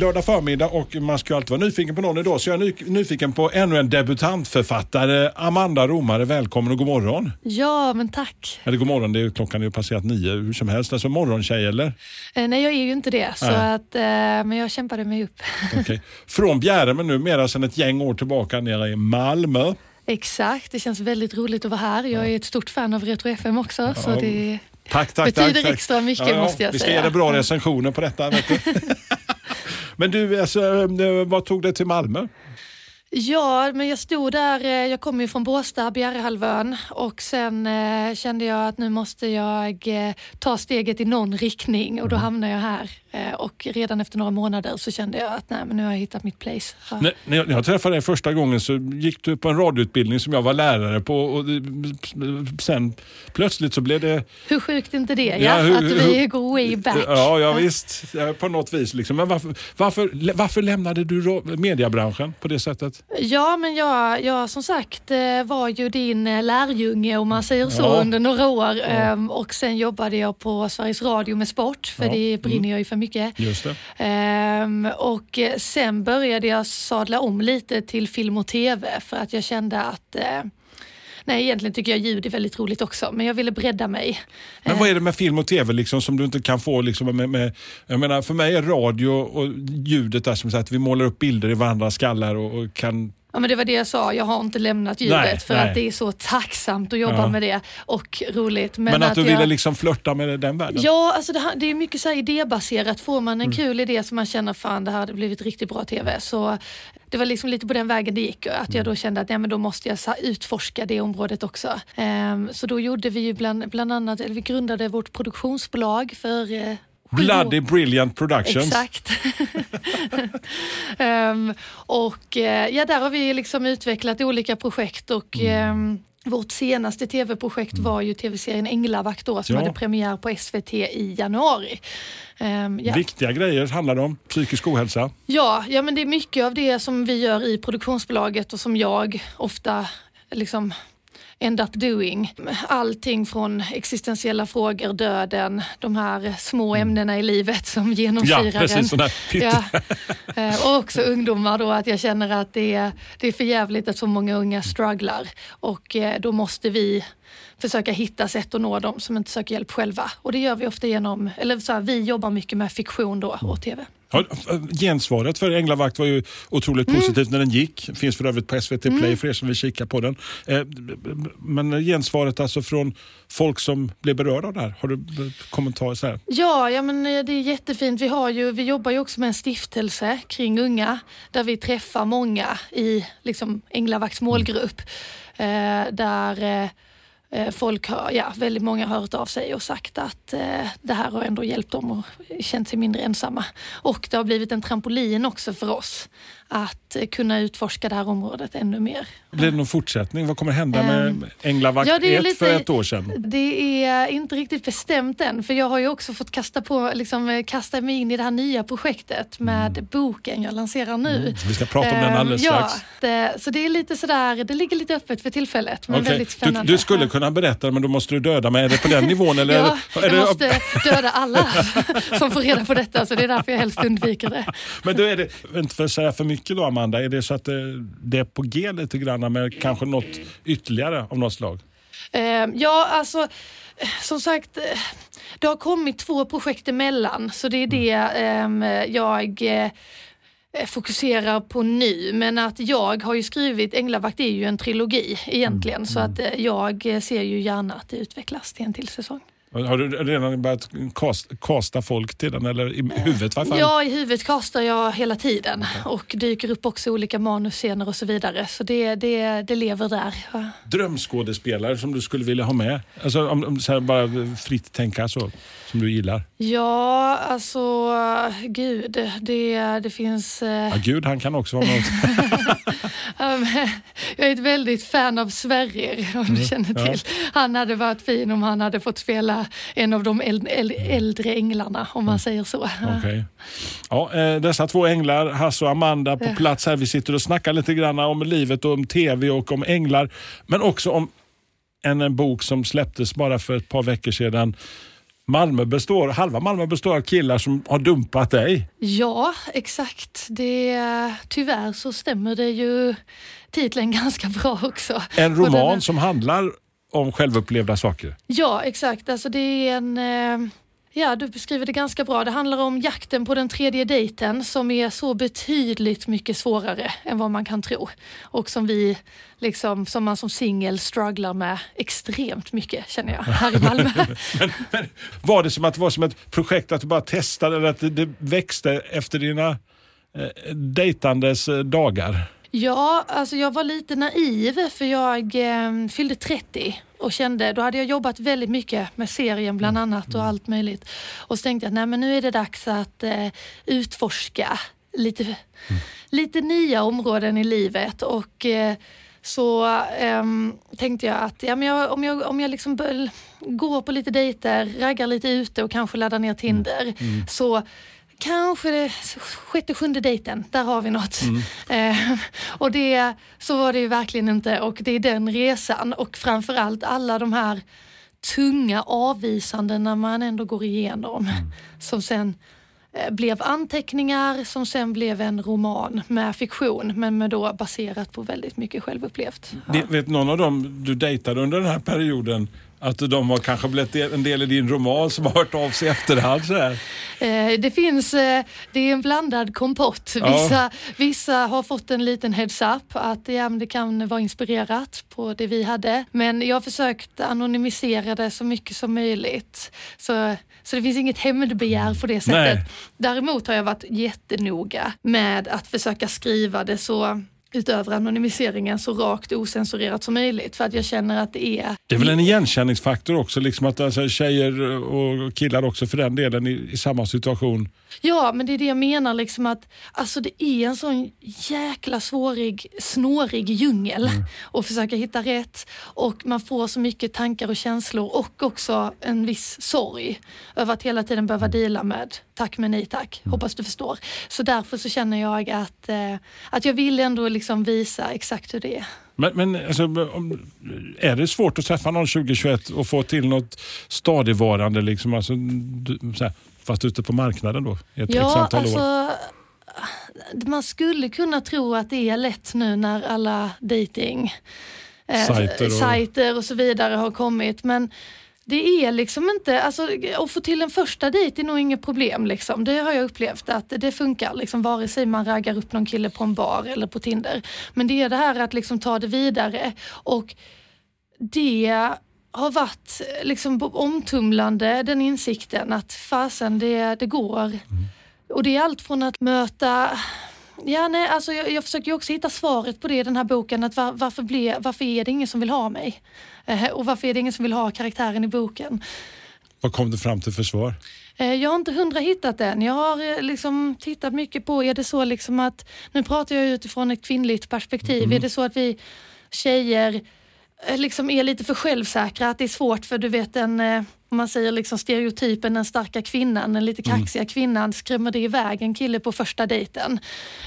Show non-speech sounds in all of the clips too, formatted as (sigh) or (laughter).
Lördag förmiddag och man ska ju alltid vara nyfiken på någon idag. Så jag är ny- nyfiken på ännu en debutantförfattare. Amanda Romare, välkommen och god morgon. Ja, men tack. Eller god morgon, det är, klockan är ju passerat nio hur som helst. Alltså morgontjej eller? Eh, nej, jag är ju inte det, så Nej. att, eh, men jag kämpade mig upp. Okej. Från Bjäre men numera sedan ett gäng år tillbaka nere i Malmö. Exakt, det känns väldigt roligt att vara här. Jag är ett stort fan av Retro FM också, så Ja. det Tack, tack, betyder tack, extra mycket måste jag Vi ska säga. ge dig bra recensioner på detta. (laughs) Men du, alltså, eh, vad tog dig till Malmö? Ja, men jag stod där, eh, jag kommer ju från Båstad, Bjärehalvön och sen eh, kände jag att nu måste jag eh, ta steget i någon riktning och då hamnade jag här. Eh, och redan efter några månader så kände jag att nej, men nu har jag hittat mitt place. Ja. När, när jag, när jag träffade dig första gången så gick du på en radioutbildning som jag var lärare på och sen plötsligt så blev det... Hur sjukt är inte det? Ja, Ja, hur- att vi hur- går way back. Ja, ja visst. På något vis. Liksom. Men varför, varför, varför lämnade du ra- mediebranschen på det sättet? Ja, men jag, jag som sagt eh, var ju din eh, lärjunge om man säger så Ja. under några år. Ehm, Och sen jobbade jag på Sveriges Radio med sport, för Ja. det brinner jag ju för mycket. Just det. Ehm, och eh, sen började jag sadla om lite till film och tv för att jag kände att Nej, egentligen tycker jag ljud är väldigt roligt också, men jag ville bredda mig. Men vad är det med film och tv liksom, som du inte kan få? Liksom, med, med, jag menar, för mig är radio och ljudet där som sagt, vi målar upp bilder i varandras skallar och, och kan... Ja, men det var det jag sa, jag har inte lämnat Nej, för nej. att det är så tacksamt att jobba Ja. med det och roligt. Men, att, du jag... ville liksom flörta med den världen? Ja, alltså det, det är mycket så idébaserat. Får man Mm. en kul idé som man känner fan det här hade blivit riktigt bra TV. Så det var liksom lite på den vägen det gick. Att Mm. jag då kände att nej, men då måste jag utforska det området också. Ehm, så då gjorde vi ju bland, bland annat, eller vi grundade vårt produktionsbolag för år- Bloody Brilliant Productions. Exakt. (laughs) Ehm, och eh, ja, där har vi liksom utvecklat olika projekt och Mm. ehm, vårt senaste tv-projekt var ju tv-serien Änglavakt då, som Ja. hade premiär på SVT i januari. Ehm, ja. Viktiga grejer handlar det om. Psykisk ohälsa. Ja, ja, men det är mycket av det som vi gör i produktionsbolaget och som jag ofta liksom end up doing. Allting från existentiella frågor, döden, de här små ämnena i livet som genomsyrar Mm. Ja, precis. en. Pytte- Ja. (laughs) Eh, Och också ungdomar då, att jag känner att det är, det är för jävligt att så många unga strugglar. Och eh, då måste vi försöka hitta sätt att nå dem som inte söker hjälp själva. Och det gör vi ofta genom, eller så här, vi jobbar mycket med fiktion då och TV. Ja, gensvaret för Änglavakt var ju otroligt Mm. positivt när den gick. Finns för övrigt på SVT Play för er som vill kika på den. Eh, Men gensvaret alltså från folk som blev berörda av det här. Har du kommentarer? Så här? Ja, ja men eh, det är jättefint. Vi, har ju, vi jobbar ju också med en stiftelse kring unga där vi träffar många i liksom, Änglavakts målgrupp. Där eh, eh, Eh, folk har, ja, väldigt många har hört av sig och sagt att eh, det här har ändå hjälpt dem och känt sig mindre ensamma. Och det har blivit en trampolin också för oss att kunna utforska det här området ännu mer. Blir det någon fortsättning? Vad kommer hända med Ehm, Änglavakt ja, det är 1 lite- för ett år sedan? Det är inte riktigt bestämt än, för jag har ju också fått kasta, på, liksom, kasta mig in i det här nya projektet med boken jag lanserar nu. Mm, Vi ska prata om den Ehm, alldeles ja, strax. det, så det är lite sådär, det ligger lite öppet för tillfället, men Okej. väldigt Du, spännande. du skulle Ja. kunna berätta men då måste du döda mig. Är det på den nivån? Eller Ja, jag det, måste döda alla (laughs) som får reda på detta, så det är därför jag helst undviker det. Men då är det, inte för att säga för mycket då Amanda, är det så att det, det är på G lite grann med kanske något ytterligare av något slag? Ehm, ja, alltså eh, som sagt, eh, det har kommit två projekt emellan, så det är det ehm, jag eh, fokuserar på nu. Men att jag har ju skrivit, Änglavakt är ju en trilogi egentligen, så att eh, jag eh, ser ju gärna att det utvecklas till en till säsong. Har du redan börjat kast, kasta folk till den eller i huvudet i varje fall? Ja, i huvudet kastar jag hela tiden och dyker upp också olika manusscener och så vidare. Så det, det, det lever där. Ja. Drömskådespelare som du skulle vilja ha med? Alltså om, om så här bara fritt tänka så, som du gillar. Ja, alltså gud, det, det finns... eh, Ja, gud, han kan också vara med. (laughs) Jag är ett väldigt fan av Sverrir, om du känner Mm. ja. till. Han hade varit fin om han hade fått spela en av de äl- äldre änglarna, om man säger så. Okej. Ja, eh, dessa två änglar, Hasse och Amanda på plats här. Vi sitter och snackar lite grann om livet och om tv och om änglar. Men också om en, en bok som släpptes bara för ett par veckor sedan. Malmö består, halva Malmö består av killar som har dumpat dig. Ja, exakt. Det, tyvärr så stämmer det ju titeln (laughs) ganska bra också. En roman som handlar om självupplevda saker. Ja, exakt. Alltså det är en... Eh, ja, du beskriver det ganska bra. Det handlar om jakten på den tredje dejten som är så betydligt mycket svårare än vad man kan tro. Och som vi, liksom, som man som singel strugglar med extremt mycket känner jag här i Malmö. (laughs) Men, men, var det som att det var som ett projekt att du bara testade eller att det, det växte efter dina eh, dejtandes eh, dagar? Ja, alltså jag var lite naiv för jag eh, fyllde 30 och kände, då hade jag jobbat väldigt mycket med serien bland annat och allt möjligt. Och så tänkte jag, nej men nu är det dags att eh, utforska lite, lite nya områden i livet. Och eh, så ehm, tänkte jag att ja, men jag, om jag, om jag liksom går på lite dejter, raggar lite ute och kanske laddar ner Tinder så Kanske det sjätte, sjunde dejten, där har vi något. Eh, och det, så var det ju verkligen inte. Och det är den resan. Och framförallt alla de här tunga avvisandena man ändå går igenom. Som sen eh, blev anteckningar som sen blev en roman med fiktion. Men med då baserat på väldigt mycket självupplevt. Vet, vet någon av dem du dejtade under den här perioden att de har kanske blivit en del i din roman som har hört av sig i efterhand? Så här? Eh, det finns, eh, det är en blandad kompott. Ja. Vissa, vissa har fått en liten heads up att ja, det kan vara inspirerat på det vi hade. Men jag har försökt anonymisera det så mycket som möjligt. Så, så det finns inget hämndbegär på det sättet. Nej. Däremot har jag varit jättenoga med att försöka skriva det så utöver anonymiseringen så rakt osensurerat som möjligt för att jag känner att det är Det är väl en igenkänningsfaktor också, liksom att alltså, tjejer och killar också för den delen i, i samma situation. Ja, men det är det jag menar, liksom att alltså det är en sån jäkla svårig, snårig djungel att försöka hitta rätt och man får så mycket tankar och känslor och också en viss sorg över att hela tiden behöva deala med tack men nej tack, hoppas du förstår. Så därför så känner jag att, eh, att jag vill ändå liksom visa exakt hur det är. Men, men alltså, är det svårt att träffa någon 2021 och få till något stadigvarande, liksom, alltså, här, fast ute på marknaden då ett Ja, antal år? alltså man skulle kunna tro att det är lätt nu när alla dating eh, Sajter och- sajter och så vidare har kommit. Men det är liksom inte, alltså att få till en första dejt är nog inget problem liksom. Det har jag upplevt att det funkar liksom vare sig man raggar upp någon kille på en bar eller på Tinder. Men det är det här att liksom ta det vidare och det har varit liksom omtumlande den insikten att fasen det, det går. Och det är allt från att möta Ja, nej, alltså jag, jag försöker också hitta svaret på det i den här boken. Att var, varför, ble, varför är det ingen som vill ha mig? Eh, och varför är det ingen som vill ha karaktären i boken? Vad kom du fram till för svar? Eh, Jag har inte hundra hittat än. Jag har eh, liksom tittat mycket på, är det så liksom att, nu pratar jag utifrån ett kvinnligt perspektiv, är det så att vi tjejer eh, liksom är lite för självsäkra, att det är svårt för du vet en, om man säger liksom stereotypen den starka kvinnan, den lite kaxiga kvinnan, skrämmer det iväg en kille på första dejten?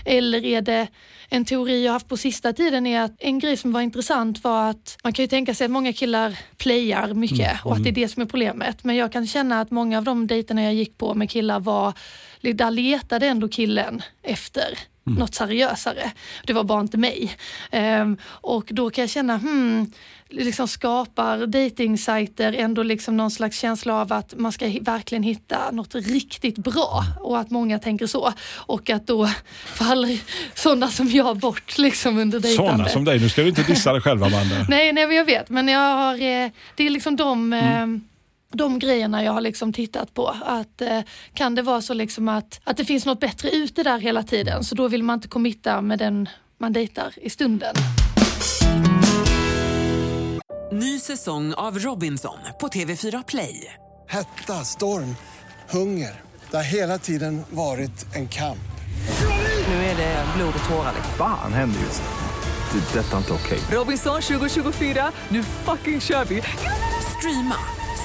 Eller är det en teori jag haft på sista tiden är att en grej som var intressant var att man kan ju tänka sig att många killar playar mycket och att det är det som är problemet. Men jag kan känna att många av de dejterna jag gick på med killar var, där letade ändå killen efter något seriösare. Det var bara inte mig. Ehm, och då kan jag känna, hmm, liksom skapar dejtingsajter ändå liksom någon slags känsla av att man ska verkligen hitta något riktigt bra och att många tänker så. Och att då faller sådana som jag bort liksom under dejtandet. Sådana som dig, nu ska du inte dissa dig själv Amanda. (laughs) Nej, nej, men jag vet. Men jag har, eh, det är liksom de, eh, de grejerna jag har liksom tittat på. Att, eh, kan det vara så liksom att, att det finns något bättre ute där hela tiden, så då vill man inte committa med den man dejtar i stunden. Ny säsong av Robinson på TV4 Play. Hetta, storm, hunger. Det har hela tiden varit en kamp. Nu är det blod och tårar. Fan händer just det. Det. är Detta är inte okej. Robinson 2024, nu fucking kör vi! Streama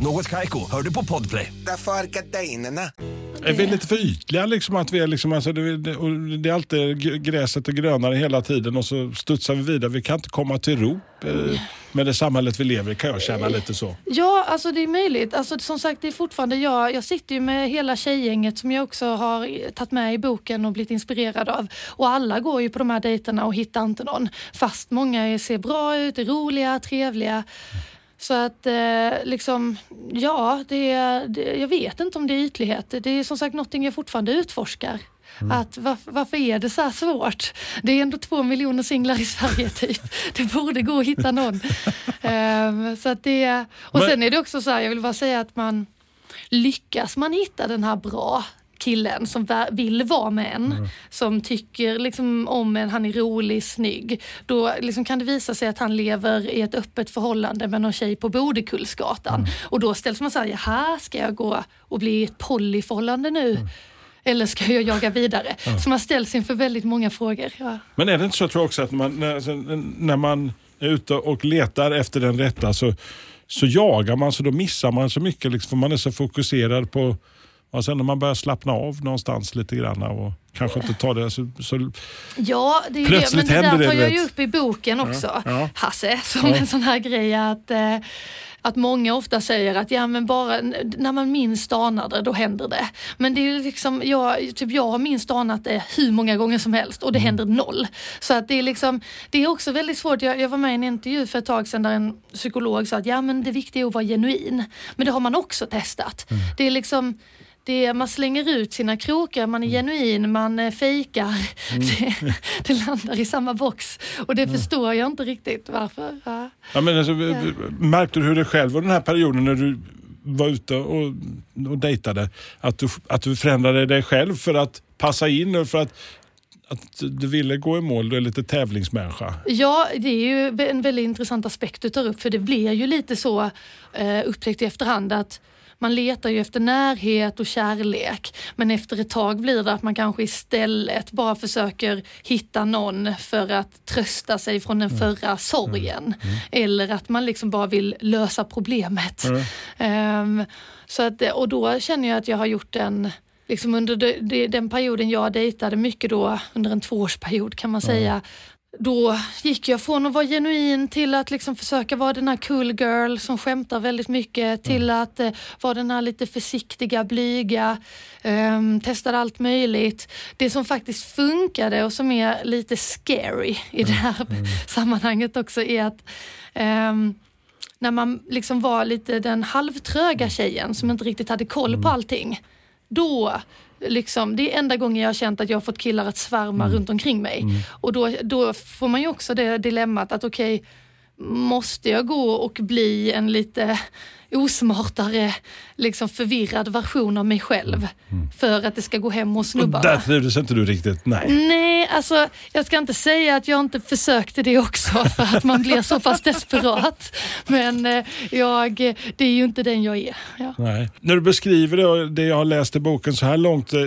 Något Kaiko, hör du på Podplay. Därför är gardinerna. Är vi lite för ytliga? Liksom, att vi är liksom, alltså, det, det, och det är alltid gräset är grönare hela tiden och så studsar vi vidare. Vi kan inte komma till ro eh, med det samhället vi lever i kan jag känna lite så. Ja, alltså det är möjligt. Alltså, som sagt, det är fortfarande jag. Jag sitter ju med hela tjejgänget som jag också har tagit med i boken och blivit inspirerad av. Och alla går ju på de här dejterna och hittar inte någon. Fast många ser bra ut, är roliga, trevliga. Så att eh, liksom, ja, det, det, jag vet inte om det är ytlighet. Det är som sagt någonting jag fortfarande utforskar. Att varför, varför är det så här svårt? Det är ändå två miljoner singlar i Sverige (laughs) typ. Det borde gå att hitta någon. (laughs) Ehm, så att det, och Men- sen är det också så här, jag vill bara säga att man lyckas man hitta den här bra killen som vill vara med en, som tycker liksom om en, han är rolig, snygg. Då liksom kan det visa sig att han lever i ett öppet förhållande med någon tjej på Bodekullsgatan. Och då ställs man så här, jaha, ska jag gå och bli i ett polyförhållande nu? Eller ska jag jaga vidare? Så man ställs inför väldigt många frågor. Ja. Men är det inte så tror jag också att man, när, alltså, när man är ute och letar efter den rätta så, så jagar man så då missar man så mycket liksom, för man är så fokuserad på och sen när man börjar slappna av någonstans lite grann och kanske inte ta det så, så Ja, det är ju det. Plötsligt Men det där det, tar du jag ju upp i boken också, ja. Hasse, som en sån här grej att, eh, att många ofta säger att ja, men bara när man minst anar det, då händer det. Men det är liksom, jag, typ jag har minst anat det hur många gånger som helst och det händer noll. Så att det är liksom, det är också väldigt svårt. Jag, jag var med i en intervju för ett tag sedan där en psykolog sa att ja, men det viktiga är att vara genuin. Men det har man också testat. Det är liksom det man slänger ut sina krokar, man är genuin, man eh, fejkar. (laughs) Det, det landar i samma box och det förstår jag inte riktigt varför. Ja. Ja, men alltså, Märkte du hur det själv var den här perioden när du var ute och, och dejtade? Att du, att du förändrade dig själv för att passa in och för att, att du ville gå i mål? Du är lite tävlingsmänniska. Ja, det är ju en väldigt intressant aspekt du tar upp för det blir ju lite så eh, upptäckt i efterhand att man letar ju efter närhet och kärlek men efter ett tag blir det att man kanske istället bara försöker hitta någon för att trösta sig från den förra sorgen. Eller att man liksom bara vill lösa problemet. Ehm, så att, och då känner jag att jag har gjort en Liksom under de, de, den perioden jag dejtade mycket då, under en tvåårsperiod kan man säga, då gick jag från att vara genuin till att liksom försöka vara den här cool girl som skämtar väldigt mycket till att eh, vara den här lite försiktiga, blyga, ehm, testade allt möjligt. Det som faktiskt funkade och som är lite scary i det här (laughs) sammanhanget också är att ehm, när man liksom var lite den halvtröga tjejen som inte riktigt hade koll på allting. Då, liksom, det är enda gången jag har känt att jag har fått killar att svärma runt omkring mig. Och då, då får man ju också det dilemmat att okej, måste jag gå och bli en lite osmartare, liksom förvirrad version av mig själv för att det ska gå hem hos snubbarna? där trivdes inte du riktigt? Nej. Nej, alltså jag ska inte säga att jag inte försökte det också (laughs) för att man blir så pass desperat. Men eh, jag, det är ju inte den jag är. Ja. Nej. När du beskriver det, det jag har läst i boken så här långt, eh,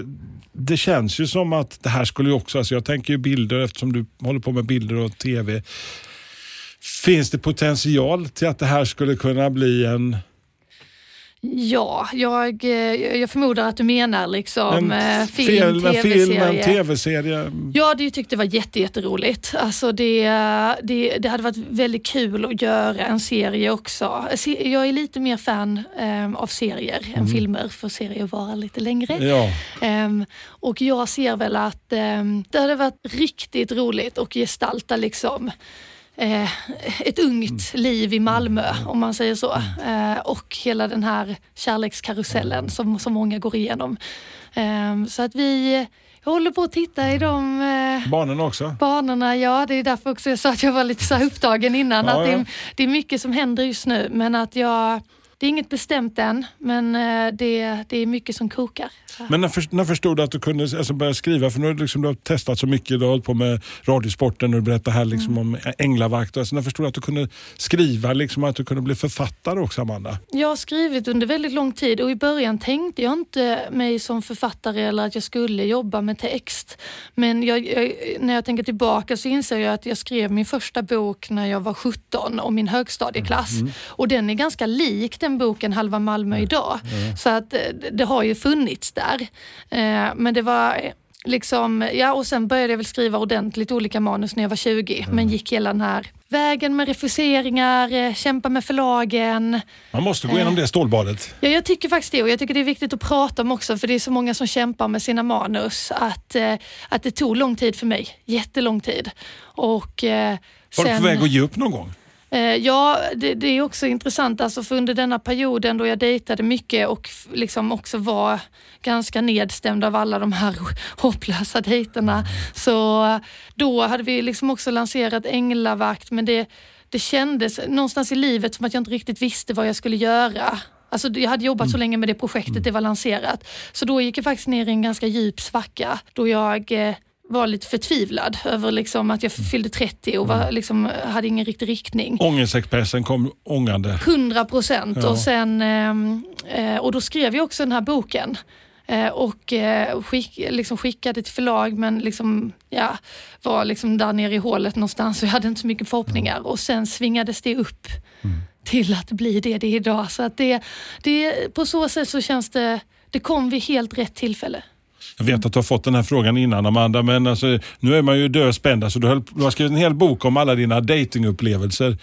det känns ju som att det här skulle ju också, alltså jag tänker ju bilder eftersom du håller på med bilder och TV. Finns det potential till att det här skulle kunna bli en, Ja, jag, eh, jag förmodar att du menar liksom en eh, film, tv-serie. tv-serie? Jag hade ju tyckt det var jätte, jätteroligt. Alltså det, det, det hade varit väldigt kul att göra en serie också. Jag är lite mer fan eh, av serier än filmer, för serier varar lite längre. Ja. Ehm, och jag ser väl att ehm, det hade varit riktigt roligt att gestalta liksom eh, ett ungt liv i Malmö, om man säger så. Eh, och hela den här kärlekskarusellen som så många går igenom. Ehm, så att vi, jag håller på att titta i de eh, Barnen också? banorna. Ja, det är därför också jag sa att jag var lite så upptagen innan. Ja, att det, är, det är mycket som händer just nu, men att jag... Det är inget bestämt än, men eh, det, det är mycket som kokar. Men när, för, när förstod du att du kunde alltså, börja skriva? För nu har liksom, du har testat så mycket, du har hållit på med Radiosporten och du berättar här liksom, Mm. om änglavakt. Alltså, när förstod du att du kunde skriva, liksom, att du kunde bli författare också Amanda? Jag har skrivit under väldigt lång tid och i början tänkte jag inte mig som författare eller att jag skulle jobba med text. Men jag, jag, när jag tänker tillbaka så inser jag att jag skrev min första bok när jag var 17 om min högstadieklass. Och den är ganska lik den boken Halva Malmö idag. Så att eh, det har ju funnits där. Eh, Men det var eh, liksom, ja och sen började jag väl skriva ordentligt olika manus när jag var 20 men gick hela den här vägen med refuseringar, eh, kämpa med förlagen. Man måste gå igenom det stålbadet. Ja, jag tycker faktiskt det och jag tycker det är viktigt att prata om också för det är så många som kämpar med sina manus att, eh, att det tog lång tid för mig, jättelång tid. Och, eh, Var du sen- på väg att ge upp någon gång? Eh, Ja, det, det är också intressant alltså för under denna perioden då jag dejtade mycket och liksom också var ganska nedstämd av alla de här (laughs) hopplösa dejterna. Så då hade vi liksom också lanserat Änglavakt men det, det kändes någonstans i livet som att jag inte riktigt visste vad jag skulle göra. Alltså jag hade jobbat så länge med det projektet, det var lanserat. Så då gick jag faktiskt ner i en ganska djup svacka då jag eh, var lite förtvivlad över liksom att jag fyllde 30 och var, liksom, hade ingen riktig riktning. Ångestexpressen kom ångande. 100 procent. Ja. Och, sen, ehm, eh, och då skrev jag också den här boken. Eh, och eh, skick, liksom skickade till förlag men liksom, ja, var liksom där nere i hålet någonstans och jag hade inte så mycket förhoppningar. Och sen svingades det upp till att bli det det är idag. Så att det, det, på så sätt så känns det, det kom vid helt rätt tillfälle. Jag vet att du har fått den här frågan innan Amanda, men alltså, nu är man ju döspänd. Alltså, du, höll, du har skrivit en hel bok om alla dina datingupplevelser.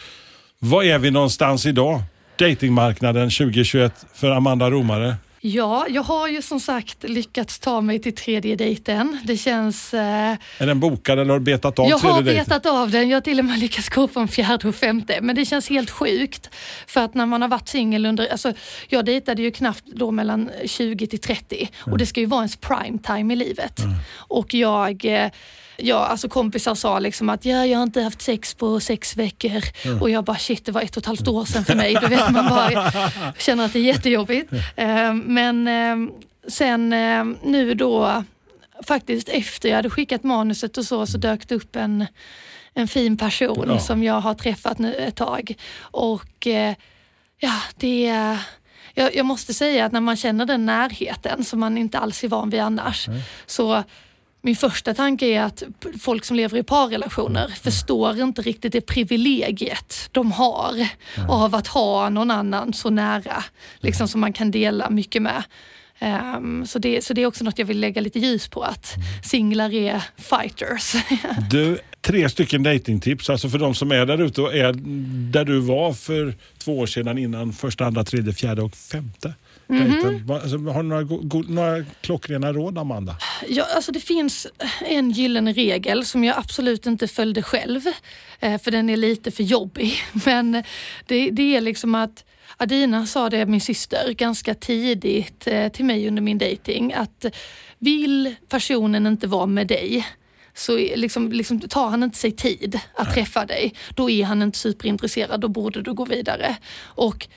Var är vi någonstans idag? Datingmarknaden 2021 för Amanda Romare. Ja, jag har ju som sagt lyckats ta mig till tredje dejten. Det känns... Eh, Är den bokad eller har du betat av jag har dejten? betat av den. Jag har till och med lyckats gå på en fjärde och femte. Men det känns helt sjukt. För att när man har varit singel under... Alltså, jag dejtade ju knappt då mellan 20 till 30 och det ska ju vara ens prime time i livet. Och jag... eh, Ja, alltså kompisar sa liksom att ja, jag har inte haft sex på sex veckor och jag bara shit, det var ett och ett halvt år sedan för mig. Då vet man bara, (laughs) känner att det är jättejobbigt. Eh, Men eh, sen eh, nu då faktiskt efter jag hade skickat manuset och så, så dök det upp en, en fin person Ja. som jag har träffat nu ett tag. Och eh, ja, det är... Jag, jag måste säga att när man känner den närheten som man inte alls är van vid annars, så min första tanke är att folk som lever i parrelationer förstår inte riktigt det privilegiet de har av att ha någon annan så nära, liksom som man kan dela mycket med. Ehm, så, det, så det är också något jag vill lägga lite ljus på, att singlar är fighters. (laughs) Du, tre stycken datingtips alltså för de som är där ute och är där du var för två år sedan innan första, andra, tredje, fjärde och femte. Dejten. Va- Alltså, har du några, go- go- några klockrena råd Amanda? Ja, alltså det finns en gyllene regel som jag absolut inte följde själv, eh, för den är lite för jobbig. (laughs) Men det, det är liksom att Adina sa det, min syster, ganska tidigt eh, till mig under min dating att vill personen inte vara med dig så liksom, liksom, tar han inte sig tid att träffa dig, då är han inte superintresserad, då borde du gå vidare. Och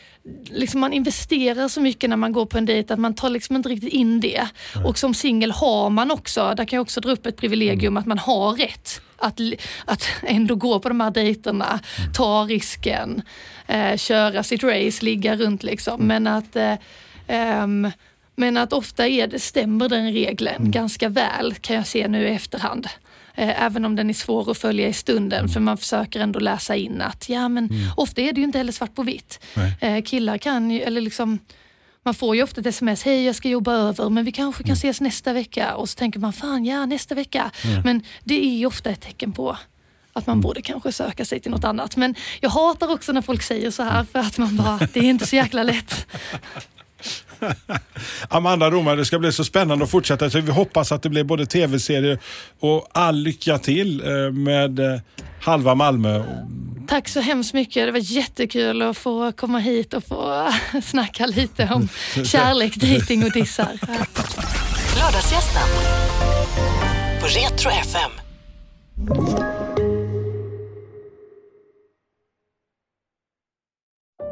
liksom man investerar så mycket när man går på en dejt att man tar liksom inte riktigt in det. Och som singel har man också, där kan jag också dra upp ett privilegium att man har rätt att, att ändå gå på de här dejterna, ta risken, eh, köra sitt race, ligga runt liksom. Men att eh, ehm, men att ofta är det, stämmer den regeln ganska väl kan jag se nu i efterhand. Eh, Även om den är svår att följa i stunden för man försöker ändå läsa in att ja men ofta är det ju inte heller svart på vitt. Nej. Eh, Killar kan ju, eller liksom man får ju ofta ett sms, hej jag ska jobba över men vi kanske kan ses nästa vecka och så tänker man fan ja nästa vecka. Men det är ju ofta ett tecken på att man borde kanske söka sig till något annat. Men jag hatar också när folk säger så här för att man bara, det är inte så jäkla lätt. Amanda Romare, det ska bli så spännande att fortsätta. Så vi hoppas att det blir både tv-serier och all lycka till eh, med eh, Halva Malmö. Tack så hemskt mycket. Det var jättekul att få komma hit och få (laughs) snacka lite om (laughs) kärlek, dating och dissar. Lördagsgästen på Retro FM.